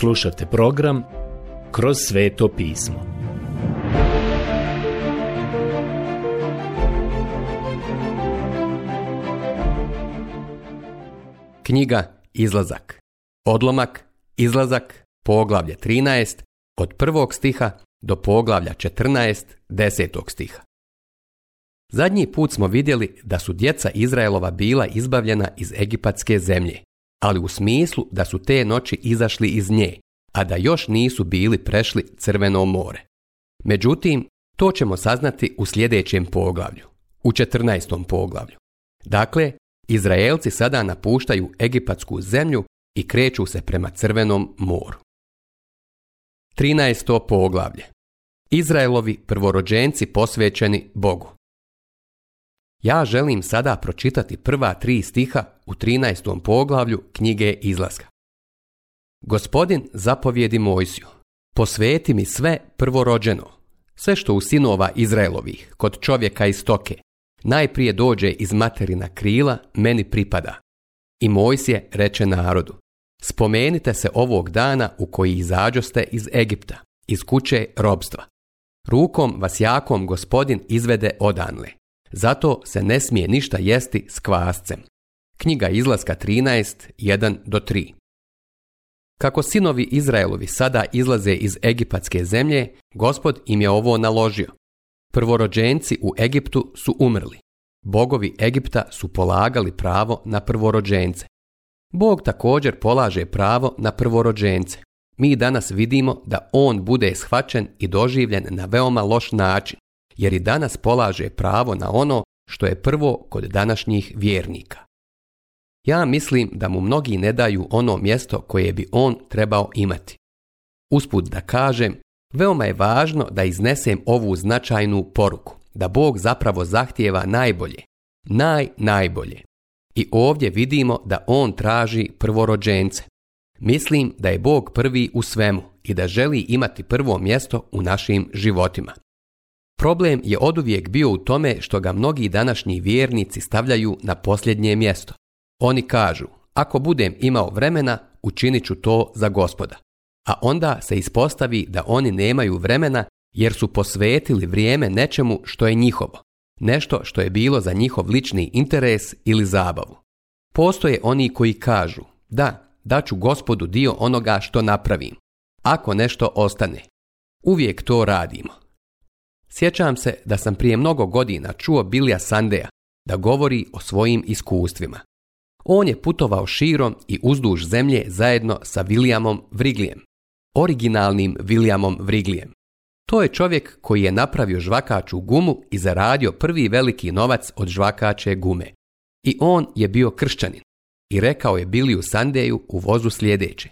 Slušate program Kroz sveto pismo. Knjiga Izlazak. Odlomak Izlazak, poglavlje 13, od prvog stiha do poglavlja 14, desetog stiha. Zadnji put smo vidjeli da su djeca Izraelova bila izbavljena iz egipatske zemlje, ali u smislu da su te noći izašli iz nje, a da još nisu bili prešli Crveno more. Međutim, to ćemo saznati u sljedećem poglavlju, u 14. poglavlju. Dakle, Izraelci sada napuštaju Egipatsku zemlju i kreću se prema Crvenom moru. 13. poglavlje Izraelovi prvorođenci posvećeni Bogu ja želim sada pročitati prva tri stiha u 13. poglavlju knjige Izlaska. Gospodin zapovjedi Mojsiju, posveti mi sve prvorođeno, sve što u sinova Izraelovih, kod čovjeka iz stoke, najprije dođe iz materina krila, meni pripada. I Mojsije reče narodu, spomenite se ovog dana u koji izađoste iz Egipta, iz kuće robstva. Rukom vas jakom gospodin izvede odanle zato se ne smije ništa jesti s kvascem. Knjiga izlaska 131 do 3. Kako sinovi Izraelovi sada izlaze iz egipatske zemlje, gospod im je ovo naložio. Prvorođenci u Egiptu su umrli. Bogovi Egipta su polagali pravo na prvorođence. Bog također polaže pravo na prvorođence. Mi danas vidimo da on bude shvaćen i doživljen na veoma loš način jer i danas polaže pravo na ono što je prvo kod današnjih vjernika. Ja mislim da mu mnogi ne daju ono mjesto koje bi on trebao imati. Usput da kažem, veoma je važno da iznesem ovu značajnu poruku, da Bog zapravo zahtijeva najbolje, naj najbolje. I ovdje vidimo da on traži prvorođence. Mislim da je Bog prvi u svemu i da želi imati prvo mjesto u našim životima. Problem je oduvijek bio u tome što ga mnogi današnji vjernici stavljaju na posljednje mjesto. Oni kažu, ako budem imao vremena, učinit ću to za gospoda. A onda se ispostavi da oni nemaju vremena jer su posvetili vrijeme nečemu što je njihovo, nešto što je bilo za njihov lični interes ili zabavu. Postoje oni koji kažu, da, daću gospodu dio onoga što napravim, ako nešto ostane. Uvijek to radimo. Sjećam se da sam prije mnogo godina čuo Bilija Sandeja da govori o svojim iskustvima. On je putovao širom i uzduž zemlje zajedno sa Williamom Vriglijem, originalnim Williamom Vriglijem. To je čovjek koji je napravio žvakaču gumu i zaradio prvi veliki novac od žvakače gume. I on je bio kršćanin i rekao je u Sandeju u vozu sljedeće.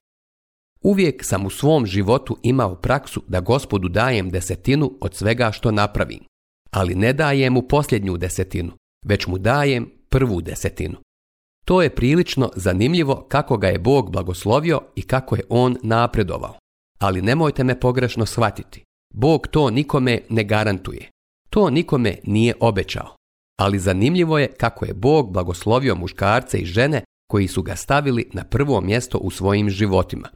Uvijek sam u svom životu imao praksu da gospodu dajem desetinu od svega što napravim, ali ne dajem mu posljednju desetinu, već mu dajem prvu desetinu. To je prilično zanimljivo kako ga je Bog blagoslovio i kako je on napredovao. Ali nemojte me pogrešno shvatiti. Bog to nikome ne garantuje. To nikome nije obećao. Ali zanimljivo je kako je Bog blagoslovio muškarce i žene koji su ga stavili na prvo mjesto u svojim životima.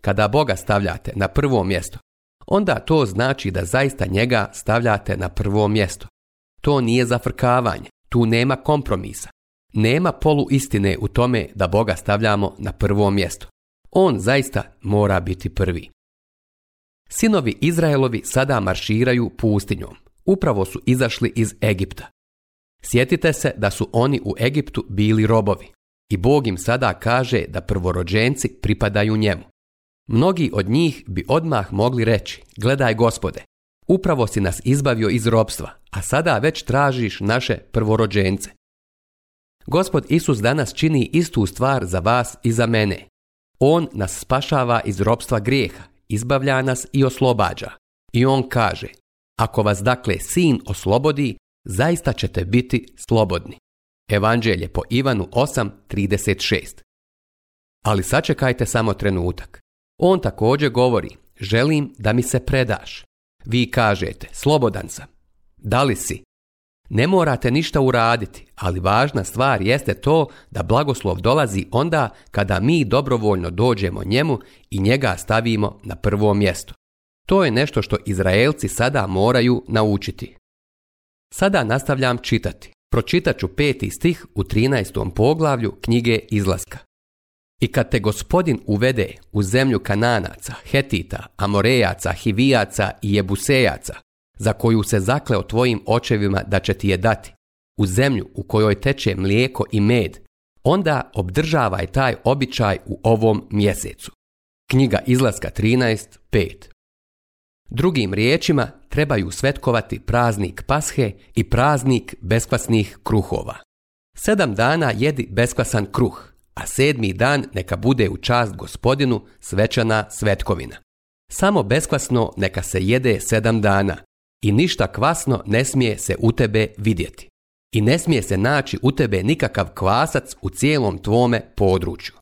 Kada Boga stavljate na prvo mjesto, onda to znači da zaista njega stavljate na prvo mjesto. To nije zafrkavanje, tu nema kompromisa. Nema poluistine u tome da Boga stavljamo na prvo mjesto. On zaista mora biti prvi. Sinovi Izraelovi sada marširaju pustinjom. Upravo su izašli iz Egipta. Sjetite se da su oni u Egiptu bili robovi i Bog im sada kaže da prvorođenci pripadaju njemu. Mnogi od njih bi odmah mogli reći, gledaj gospode, upravo si nas izbavio iz ropstva, a sada već tražiš naše prvorođence. Gospod Isus danas čini istu stvar za vas i za mene. On nas spašava iz ropstva grijeha, izbavlja nas i oslobađa. I on kaže, ako vas dakle sin oslobodi, zaista ćete biti slobodni. Evanđelje po Ivanu 8.36 Ali sačekajte samo trenutak. On također govori, želim da mi se predaš. Vi kažete, slobodan sam. Da li si? Ne morate ništa uraditi, ali važna stvar jeste to da blagoslov dolazi onda kada mi dobrovoljno dođemo njemu i njega stavimo na prvo mjesto. To je nešto što Izraelci sada moraju naučiti. Sada nastavljam čitati. Pročitat ću peti stih u 13. poglavlju knjige Izlaska. I kad te gospodin uvede u zemlju Kananaca, Hetita, Amorejaca, Hivijaca i Jebusejaca, za koju se zakleo tvojim očevima da će ti je dati, u zemlju u kojoj teče mlijeko i med, onda obdržavaj taj običaj u ovom mjesecu. Knjiga izlaska 13.5 Drugim riječima trebaju svetkovati praznik pashe i praznik beskvasnih kruhova. Sedam dana jedi beskvasan kruh, a sedmi dan neka bude u čast gospodinu svečana svetkovina. Samo beskvasno neka se jede sedam dana i ništa kvasno ne smije se u tebe vidjeti. I ne smije se naći u tebe nikakav kvasac u cijelom tvome području.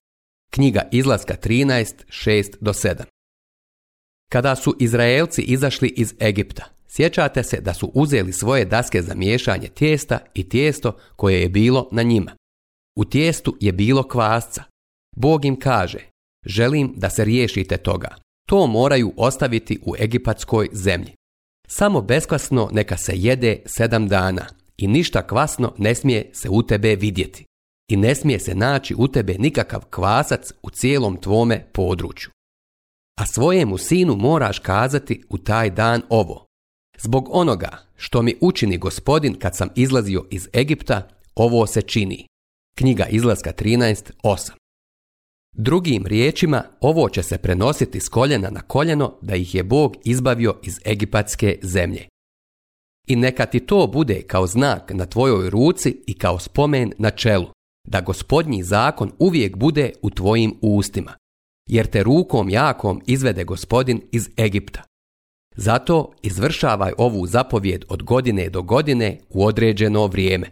Knjiga izlaska 136 do 7 Kada su Izraelci izašli iz Egipta, sjećate se da su uzeli svoje daske za miješanje tijesta i tijesto koje je bilo na njima. U tijestu je bilo kvasca. Bog im kaže, želim da se riješite toga. To moraju ostaviti u egipatskoj zemlji. Samo beskvasno neka se jede sedam dana i ništa kvasno ne smije se u tebe vidjeti. I ne smije se naći u tebe nikakav kvasac u cijelom tvome području. A svojemu sinu moraš kazati u taj dan ovo. Zbog onoga što mi učini gospodin kad sam izlazio iz Egipta, ovo se čini. Knjiga izlaska 13.8. Drugim riječima, ovo će se prenositi s koljena na koljeno da ih je Bog izbavio iz egipatske zemlje. I neka ti to bude kao znak na tvojoj ruci i kao spomen na čelu, da gospodnji zakon uvijek bude u tvojim ustima, jer te rukom jakom izvede gospodin iz Egipta. Zato izvršavaj ovu zapovjed od godine do godine u određeno vrijeme,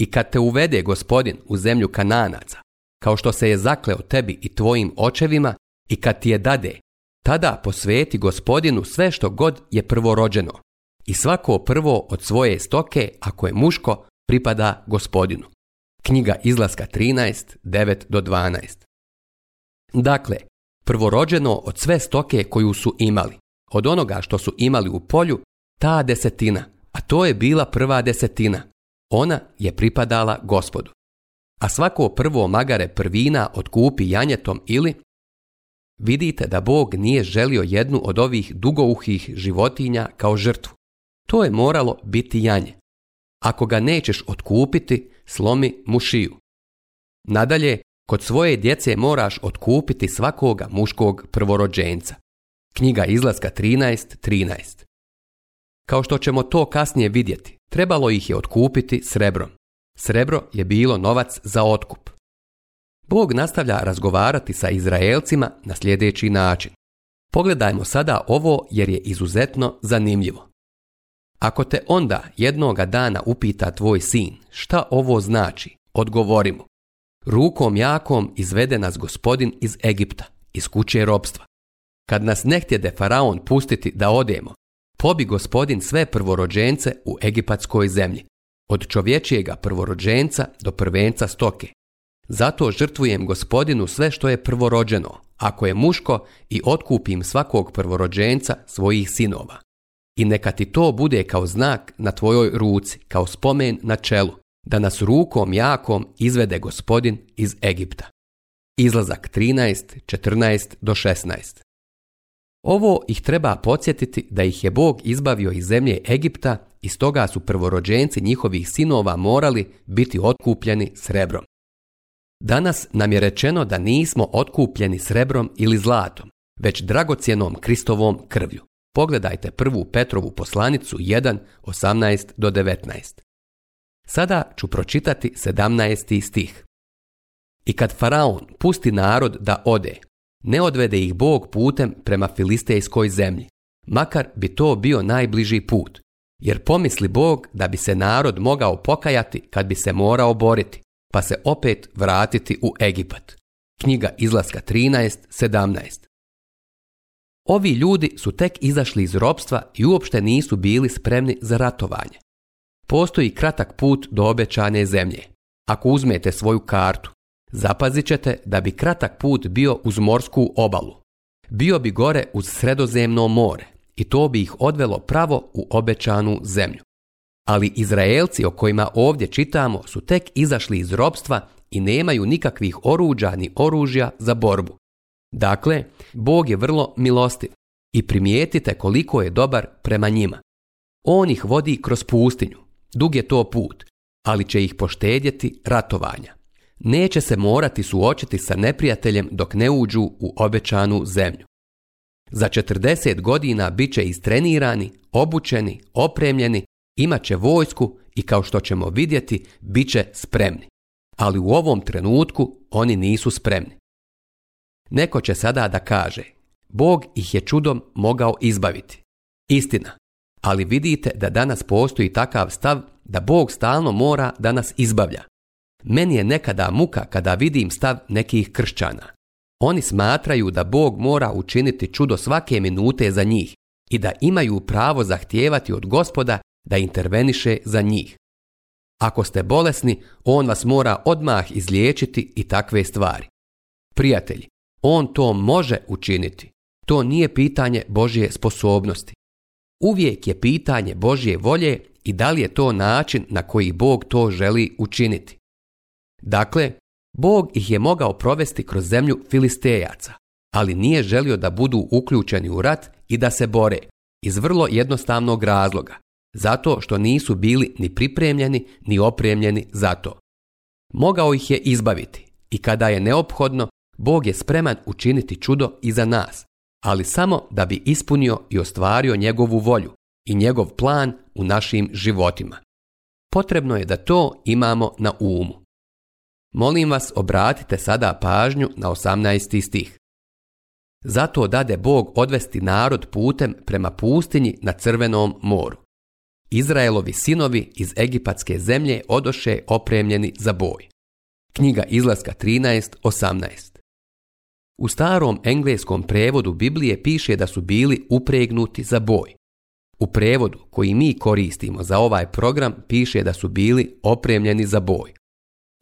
i kad te uvede gospodin u zemlju kananaca, kao što se je zakleo tebi i tvojim očevima, i kad ti je dade, tada posveti gospodinu sve što god je prvorođeno. I svako prvo od svoje stoke, ako je muško, pripada gospodinu. Knjiga izlaska 13, 9 do 12. Dakle, prvorođeno od sve stoke koju su imali, od onoga što su imali u polju, ta desetina, a to je bila prva desetina, ona je pripadala gospodu. A svako prvo magare prvina otkupi janjetom ili vidite da Bog nije želio jednu od ovih dugouhih životinja kao žrtvu. To je moralo biti janje. Ako ga nećeš otkupiti, slomi mu šiju. Nadalje, kod svoje djece moraš otkupiti svakoga muškog prvorođenca. Knjiga izlaska 13.13. Kao što ćemo to kasnije vidjeti, Trebalo ih je otkupiti srebrom. Srebro je bilo novac za otkup. Bog nastavlja razgovarati sa Izraelcima na sljedeći način. Pogledajmo sada ovo jer je izuzetno zanimljivo. Ako te onda jednoga dana upita tvoj sin šta ovo znači, odgovori mu. Rukom jakom izvede nas gospodin iz Egipta, iz kuće robstva. Kad nas ne htjede faraon pustiti da odemo, pobi gospodin sve prvorođence u egipatskoj zemlji, od čovječijega prvorođenca do prvenca stoke. Zato žrtvujem gospodinu sve što je prvorođeno, ako je muško, i otkupim svakog prvorođenca svojih sinova. I neka ti to bude kao znak na tvojoj ruci, kao spomen na čelu, da nas rukom jakom izvede gospodin iz Egipta. Izlazak 13, 14 do 16. Ovo ih treba podsjetiti da ih je Bog izbavio iz zemlje Egipta i stoga su prvorođenci njihovih sinova morali biti otkupljeni srebrom. Danas nam je rečeno da nismo otkupljeni srebrom ili zlatom, već dragocjenom Kristovom krvlju. Pogledajte prvu Petrovu poslanicu 1, 18 do 19. Sada ću pročitati 17. stih. I kad Faraon pusti narod da ode, ne odvede ih Bog putem prema filistejskoj zemlji, makar bi to bio najbliži put, jer pomisli Bog da bi se narod mogao pokajati kad bi se morao boriti, pa se opet vratiti u Egipat. Knjiga izlaska 13.17 Ovi ljudi su tek izašli iz ropstva i uopšte nisu bili spremni za ratovanje. Postoji kratak put do obećane zemlje. Ako uzmete svoju kartu, Zapazit ćete da bi kratak put bio uz morsku obalu. Bio bi gore uz sredozemno more i to bi ih odvelo pravo u obećanu zemlju. Ali Izraelci o kojima ovdje čitamo su tek izašli iz robstva i nemaju nikakvih oruđa ni oružja za borbu. Dakle, Bog je vrlo milostiv i primijetite koliko je dobar prema njima. On ih vodi kroz pustinju, dug je to put, ali će ih poštedjeti ratovanja neće se morati suočiti sa neprijateljem dok ne uđu u obećanu zemlju. Za 40 godina bit će istrenirani, obučeni, opremljeni, imat će vojsku i kao što ćemo vidjeti, bit će spremni. Ali u ovom trenutku oni nisu spremni. Neko će sada da kaže, Bog ih je čudom mogao izbaviti. Istina, ali vidite da danas postoji takav stav da Bog stalno mora da nas izbavlja. Meni je nekada muka kada vidim stav nekih kršćana. Oni smatraju da Bog mora učiniti čudo svake minute za njih i da imaju pravo zahtijevati od gospoda da interveniše za njih. Ako ste bolesni, on vas mora odmah izliječiti i takve stvari. Prijatelji, on to može učiniti. To nije pitanje Božje sposobnosti. Uvijek je pitanje Božje volje i da li je to način na koji Bog to želi učiniti. Dakle, Bog ih je mogao provesti kroz zemlju Filistejaca, ali nije želio da budu uključeni u rat i da se bore, iz vrlo jednostavnog razloga, zato što nisu bili ni pripremljeni ni opremljeni za to. Mogao ih je izbaviti i kada je neophodno, Bog je spreman učiniti čudo i za nas, ali samo da bi ispunio i ostvario njegovu volju i njegov plan u našim životima. Potrebno je da to imamo na umu. Molim vas obratite sada pažnju na 18. stih. Zato dade Bog odvesti narod putem prema pustinji na crvenom moru. Izraelovi sinovi iz egipatske zemlje odoše opremljeni za boj. Knjiga izlaska 13.18 U starom engleskom prevodu Biblije piše da su bili upregnuti za boj. U prevodu koji mi koristimo za ovaj program piše da su bili opremljeni za boj.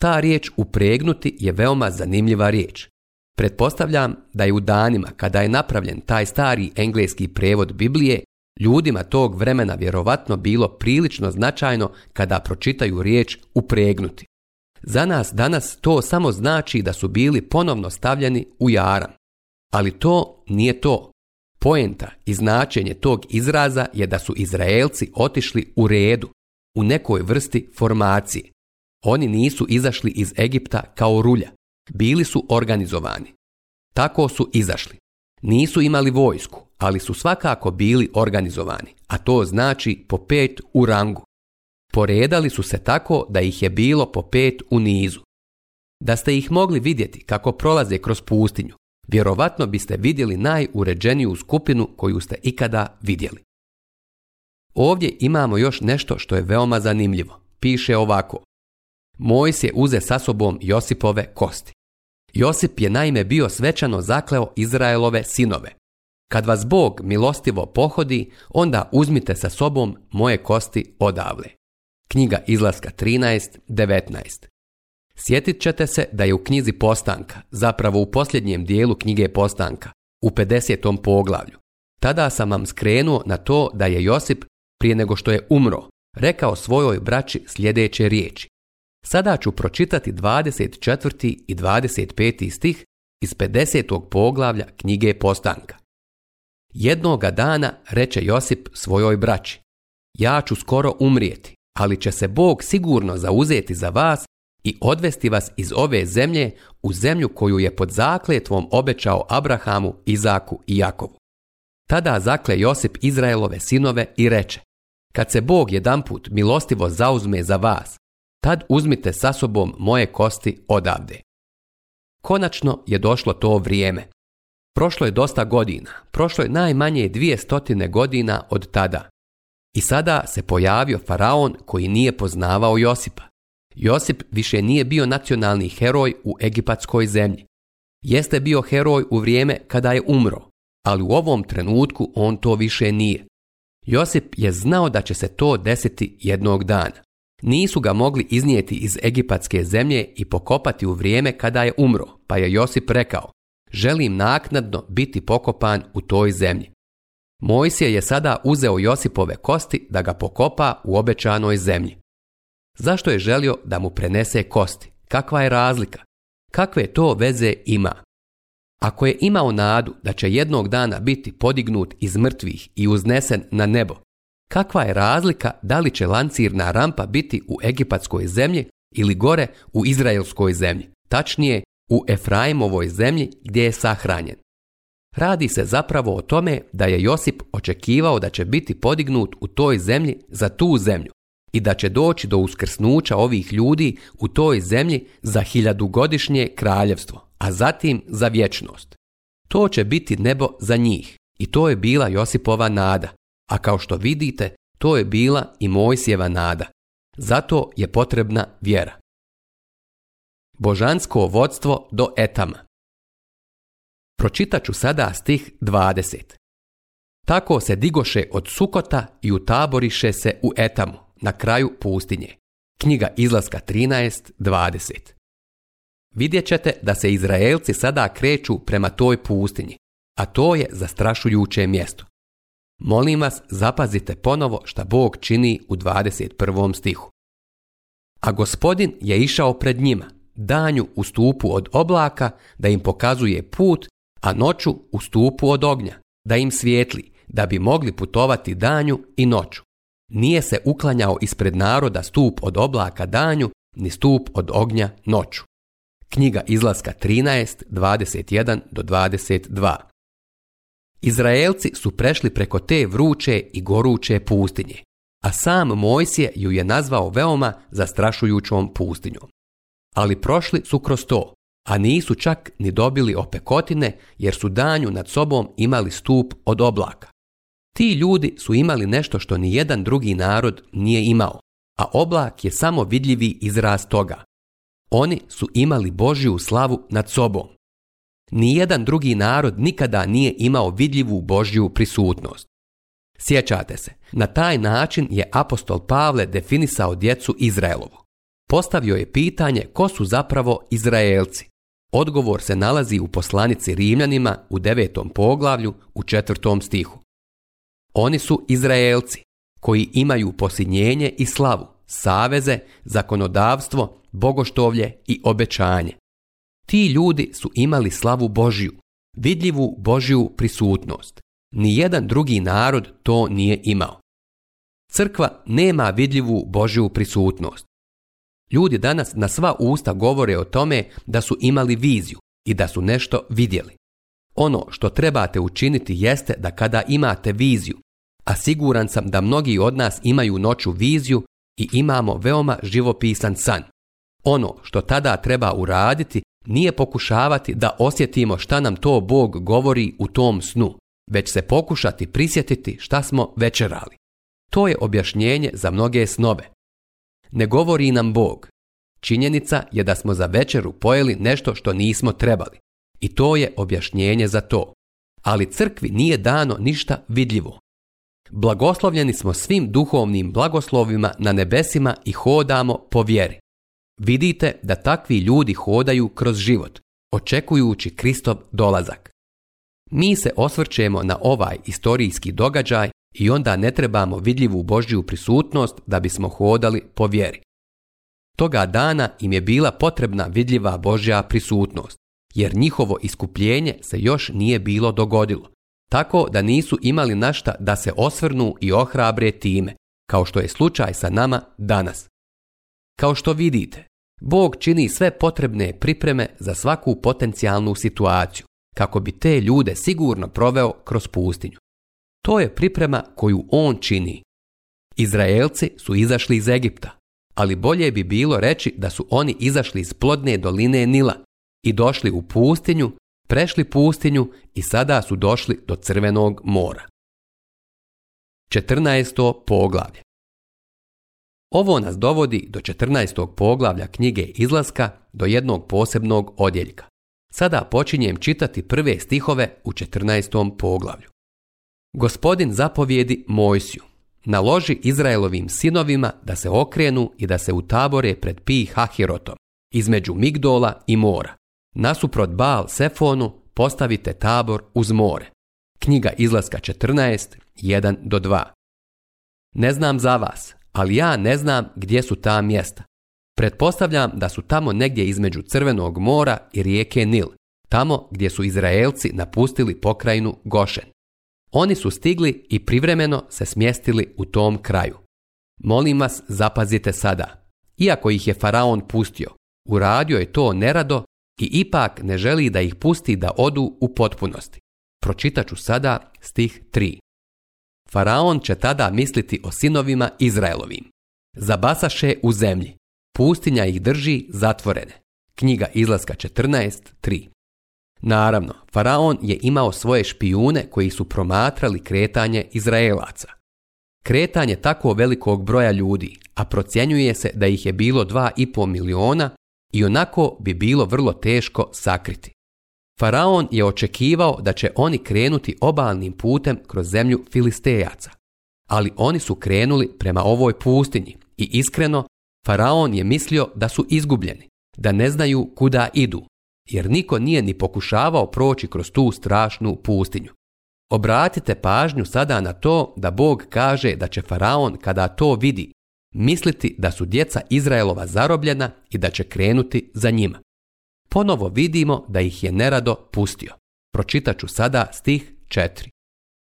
Ta riječ upregnuti je veoma zanimljiva riječ. Pretpostavljam da je u danima kada je napravljen taj stari engleski prevod Biblije, ljudima tog vremena vjerovatno bilo prilično značajno kada pročitaju riječ upregnuti. Za nas danas to samo znači da su bili ponovno stavljeni u jaram. Ali to nije to. Poenta i značenje tog izraza je da su Izraelci otišli u redu, u nekoj vrsti formacije. Oni nisu izašli iz Egipta kao rulja. Bili su organizovani. Tako su izašli. Nisu imali vojsku, ali su svakako bili organizovani, a to znači po pet u rangu. Poredali su se tako da ih je bilo po pet u nizu. Da ste ih mogli vidjeti kako prolaze kroz pustinju, vjerovatno biste vidjeli najuređeniju skupinu koju ste ikada vidjeli. Ovdje imamo još nešto što je veoma zanimljivo. Piše ovako. Mojs je uze sa sobom Josipove kosti. Josip je naime bio svečano zakleo Izraelove sinove. Kad vas Bog milostivo pohodi, onda uzmite sa sobom moje kosti odavle. Knjiga izlaska 13.19 Sjetit ćete se da je u knjizi Postanka, zapravo u posljednjem dijelu knjige Postanka, u 50. poglavlju. Tada sam vam skrenuo na to da je Josip, prije nego što je umro, rekao svojoj braći sljedeće riječi. Sada ću pročitati 24. i 25. stih iz 50. poglavlja knjige Postanka. Jednoga dana reče Josip svojoj braći, ja ću skoro umrijeti, ali će se Bog sigurno zauzeti za vas i odvesti vas iz ove zemlje u zemlju koju je pod zakletvom obećao Abrahamu, Izaku i Jakovu. Tada zakle Josip Izraelove sinove i reče, kad se Bog jedanput milostivo zauzme za vas, tad uzmite sa sobom moje kosti odavde. Konačno je došlo to vrijeme. Prošlo je dosta godina, prošlo je najmanje dvije stotine godina od tada. I sada se pojavio faraon koji nije poznavao Josipa. Josip više nije bio nacionalni heroj u egipatskoj zemlji. Jeste bio heroj u vrijeme kada je umro, ali u ovom trenutku on to više nije. Josip je znao da će se to desiti jednog dana. Nisu ga mogli iznijeti iz egipatske zemlje i pokopati u vrijeme kada je umro, pa je Josip rekao, želim naknadno biti pokopan u toj zemlji. Mojsije je sada uzeo Josipove kosti da ga pokopa u obećanoj zemlji. Zašto je želio da mu prenese kosti? Kakva je razlika? Kakve to veze ima? Ako je imao nadu da će jednog dana biti podignut iz mrtvih i uznesen na nebo, Kakva je razlika da li će lancirna rampa biti u egipatskoj zemlji ili gore u izraelskoj zemlji, tačnije u Efraimovoj zemlji gdje je sahranjen. Radi se zapravo o tome da je Josip očekivao da će biti podignut u toj zemlji za tu zemlju i da će doći do uskrsnuća ovih ljudi u toj zemlji za hiljadugodišnje kraljevstvo, a zatim za vječnost. To će biti nebo za njih i to je bila Josipova nada a kao što vidite, to je bila i Mojsijeva nada. Zato je potrebna vjera. Božansko vodstvo do etama. Pročitat sada stih 20. Tako se digoše od Sukota i utaboriše se u Etamu, na kraju pustinje. Knjiga izlaska 13.20. Vidjet ćete da se Izraelci sada kreću prema toj pustinji, a to je zastrašujuće mjesto. Molim vas, zapazite ponovo šta Bog čini u 21. stihu. A gospodin je išao pred njima, danju u stupu od oblaka, da im pokazuje put, a noću u stupu od ognja, da im svijetli, da bi mogli putovati danju i noću. Nije se uklanjao ispred naroda stup od oblaka danju, ni stup od ognja noću. Knjiga izlaska 13, 21 do 22. Izraelci su prešli preko te vruće i goruće pustinje, a sam Mojsije ju je nazvao veoma zastrašujućom pustinjom. Ali prošli su kroz to, a nisu čak ni dobili opekotine jer su danju nad sobom imali stup od oblaka. Ti ljudi su imali nešto što ni jedan drugi narod nije imao, a oblak je samo vidljivi izraz toga. Oni su imali Božju slavu nad sobom. Nijedan drugi narod nikada nije imao vidljivu Božju prisutnost. Sjećate se, na taj način je apostol Pavle definisao djecu Izraelovu. Postavio je pitanje ko su zapravo Izraelci. Odgovor se nalazi u poslanici Rimljanima u devetom poglavlju u četvrtom stihu. Oni su Izraelci koji imaju posinjenje i slavu, saveze, zakonodavstvo, bogoštovlje i obećanje. Ti ljudi su imali slavu Božju, vidljivu Božju prisutnost. Nijedan drugi narod to nije imao. Crkva nema vidljivu Božju prisutnost. Ljudi danas na sva usta govore o tome da su imali viziju i da su nešto vidjeli. Ono što trebate učiniti jeste da kada imate viziju, a siguran sam da mnogi od nas imaju noću viziju i imamo veoma živopisan san. Ono što tada treba uraditi nije pokušavati da osjetimo šta nam to Bog govori u tom snu, već se pokušati prisjetiti šta smo večerali. To je objašnjenje za mnoge snove. Ne govori nam Bog. Činjenica je da smo za večeru pojeli nešto što nismo trebali. I to je objašnjenje za to. Ali crkvi nije dano ništa vidljivo. Blagoslovljeni smo svim duhovnim blagoslovima na nebesima i hodamo po vjeri. Vidite da takvi ljudi hodaju kroz život, očekujući Kristov dolazak. Mi se osvrćemo na ovaj istorijski događaj i onda ne trebamo vidljivu Božju prisutnost da bismo hodali po vjeri. Toga dana im je bila potrebna vidljiva Božja prisutnost, jer njihovo iskupljenje se još nije bilo dogodilo, tako da nisu imali našta da se osvrnu i ohrabre time, kao što je slučaj sa nama danas. Kao što vidite, Bog čini sve potrebne pripreme za svaku potencijalnu situaciju, kako bi te ljude sigurno proveo kroz pustinju. To je priprema koju on čini. Izraelci su izašli iz Egipta, ali bolje bi bilo reći da su oni izašli iz plodne doline Nila i došli u pustinju, prešli pustinju i sada su došli do Crvenog mora. 14. poglavlje ovo nas dovodi do 14. poglavlja knjige Izlaska do jednog posebnog odjeljka. Sada počinjem čitati prve stihove u 14. poglavlju. Gospodin zapovjedi Mojsiju, naloži Izraelovim sinovima da se okrenu i da se utabore pred Pi Hahirotom, između Migdola i mora. Nasuprot Baal Sefonu postavite tabor uz more. Knjiga izlaska 14, 1 do 2. Ne znam za vas, ali ja ne znam gdje su ta mjesta. Pretpostavljam da su tamo negdje između Crvenog mora i rijeke Nil, tamo gdje su Izraelci napustili pokrajinu Gošen. Oni su stigli i privremeno se smjestili u tom kraju. Molim vas, zapazite sada. Iako ih je faraon pustio, uradio je to nerado i ipak ne želi da ih pusti da odu u potpunosti. Pročitaću sada stih 3. Faraon će tada misliti o sinovima Izraelovim. Zabasaše u zemlji. Pustinja ih drži zatvorene. Knjiga izlaska 14.3 Naravno, Faraon je imao svoje špijune koji su promatrali kretanje Izraelaca. Kretanje tako velikog broja ljudi, a procjenjuje se da ih je bilo 2,5 miliona i onako bi bilo vrlo teško sakriti. Faraon je očekivao da će oni krenuti obalnim putem kroz zemlju Filistejaca. Ali oni su krenuli prema ovoj pustinji i iskreno, Faraon je mislio da su izgubljeni, da ne znaju kuda idu, jer niko nije ni pokušavao proći kroz tu strašnu pustinju. Obratite pažnju sada na to da Bog kaže da će Faraon kada to vidi misliti da su djeca Izraelova zarobljena i da će krenuti za njima ponovo vidimo da ih je nerado pustio. Pročitat ću sada stih 4.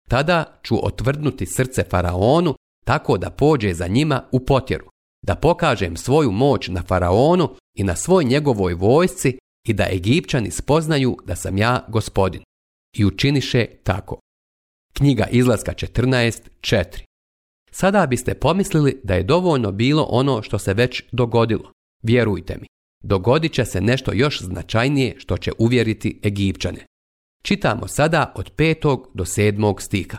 Tada ću otvrdnuti srce faraonu tako da pođe za njima u potjeru, da pokažem svoju moć na faraonu i na svoj njegovoj vojsci i da Egipćani spoznaju da sam ja gospodin. I učiniše tako. Knjiga izlaska 14.4 Sada biste pomislili da je dovoljno bilo ono što se već dogodilo. Vjerujte mi, dogodit će se nešto još značajnije što će uvjeriti Egipćane. Čitamo sada od 5. do 7. stika.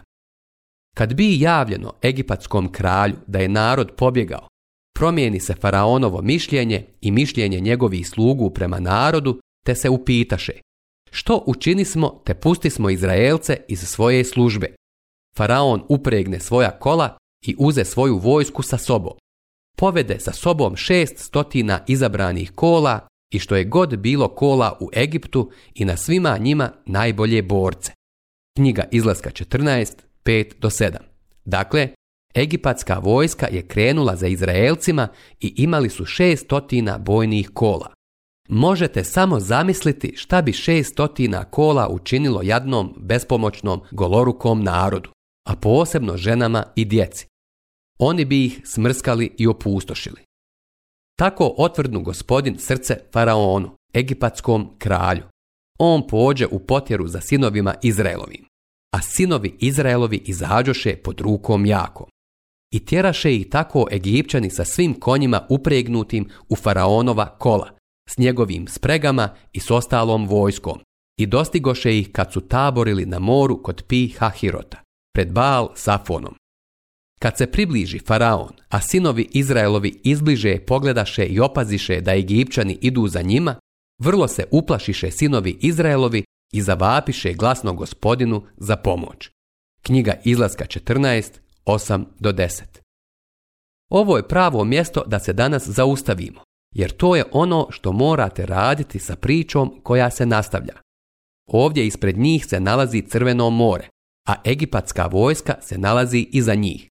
Kad bi javljeno egipatskom kralju da je narod pobjegao, promijeni se faraonovo mišljenje i mišljenje njegovih slugu prema narodu, te se upitaše što učini smo te pustismo Izraelce iz svoje službe. Faraon upregne svoja kola i uze svoju vojsku sa sobom povede sa sobom šest stotina izabranih kola i što je god bilo kola u Egiptu i na svima njima najbolje borce. Knjiga izlaska 14, 5 do 7. Dakle, Egipatska vojska je krenula za Izraelcima i imali su šest stotina bojnih kola. Možete samo zamisliti šta bi šest stotina kola učinilo jadnom, bespomoćnom, golorukom narodu, a posebno ženama i djeci oni bi ih smrskali i opustošili. Tako otvrdnu gospodin srce faraonu, egipatskom kralju. On pođe u potjeru za sinovima Izraelovim, a sinovi Izraelovi izađoše pod rukom jako. I tjeraše ih tako Egipćani sa svim konjima upregnutim u faraonova kola, s njegovim spregama i s ostalom vojskom, i dostigoše ih kad su taborili na moru kod Pi Hahirota, pred Baal Safonom. Kad se približi Faraon, a sinovi Izraelovi izbliže pogledaše i opaziše da Egipćani idu za njima, vrlo se uplašiše sinovi Izraelovi i zavapiše glasno gospodinu za pomoć. Knjiga izlaska 14, do 10. Ovo je pravo mjesto da se danas zaustavimo, jer to je ono što morate raditi sa pričom koja se nastavlja. Ovdje ispred njih se nalazi Crveno more, a egipatska vojska se nalazi iza njih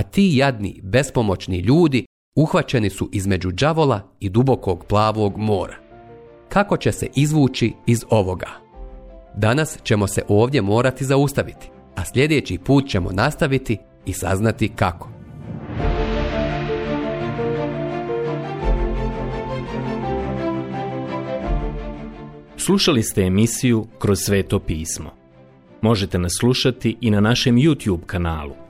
a ti jadni, bespomoćni ljudi uhvaćeni su između đavola i dubokog plavog mora. Kako će se izvući iz ovoga? Danas ćemo se ovdje morati zaustaviti, a sljedeći put ćemo nastaviti i saznati kako. Slušali ste emisiju Kroz sveto pismo. Možete nas slušati i na našem YouTube kanalu –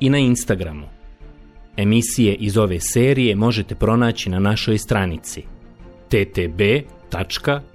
i na Instagramu. Emisije iz ove serije možete pronaći na našoj stranici ttb.tw.r.org.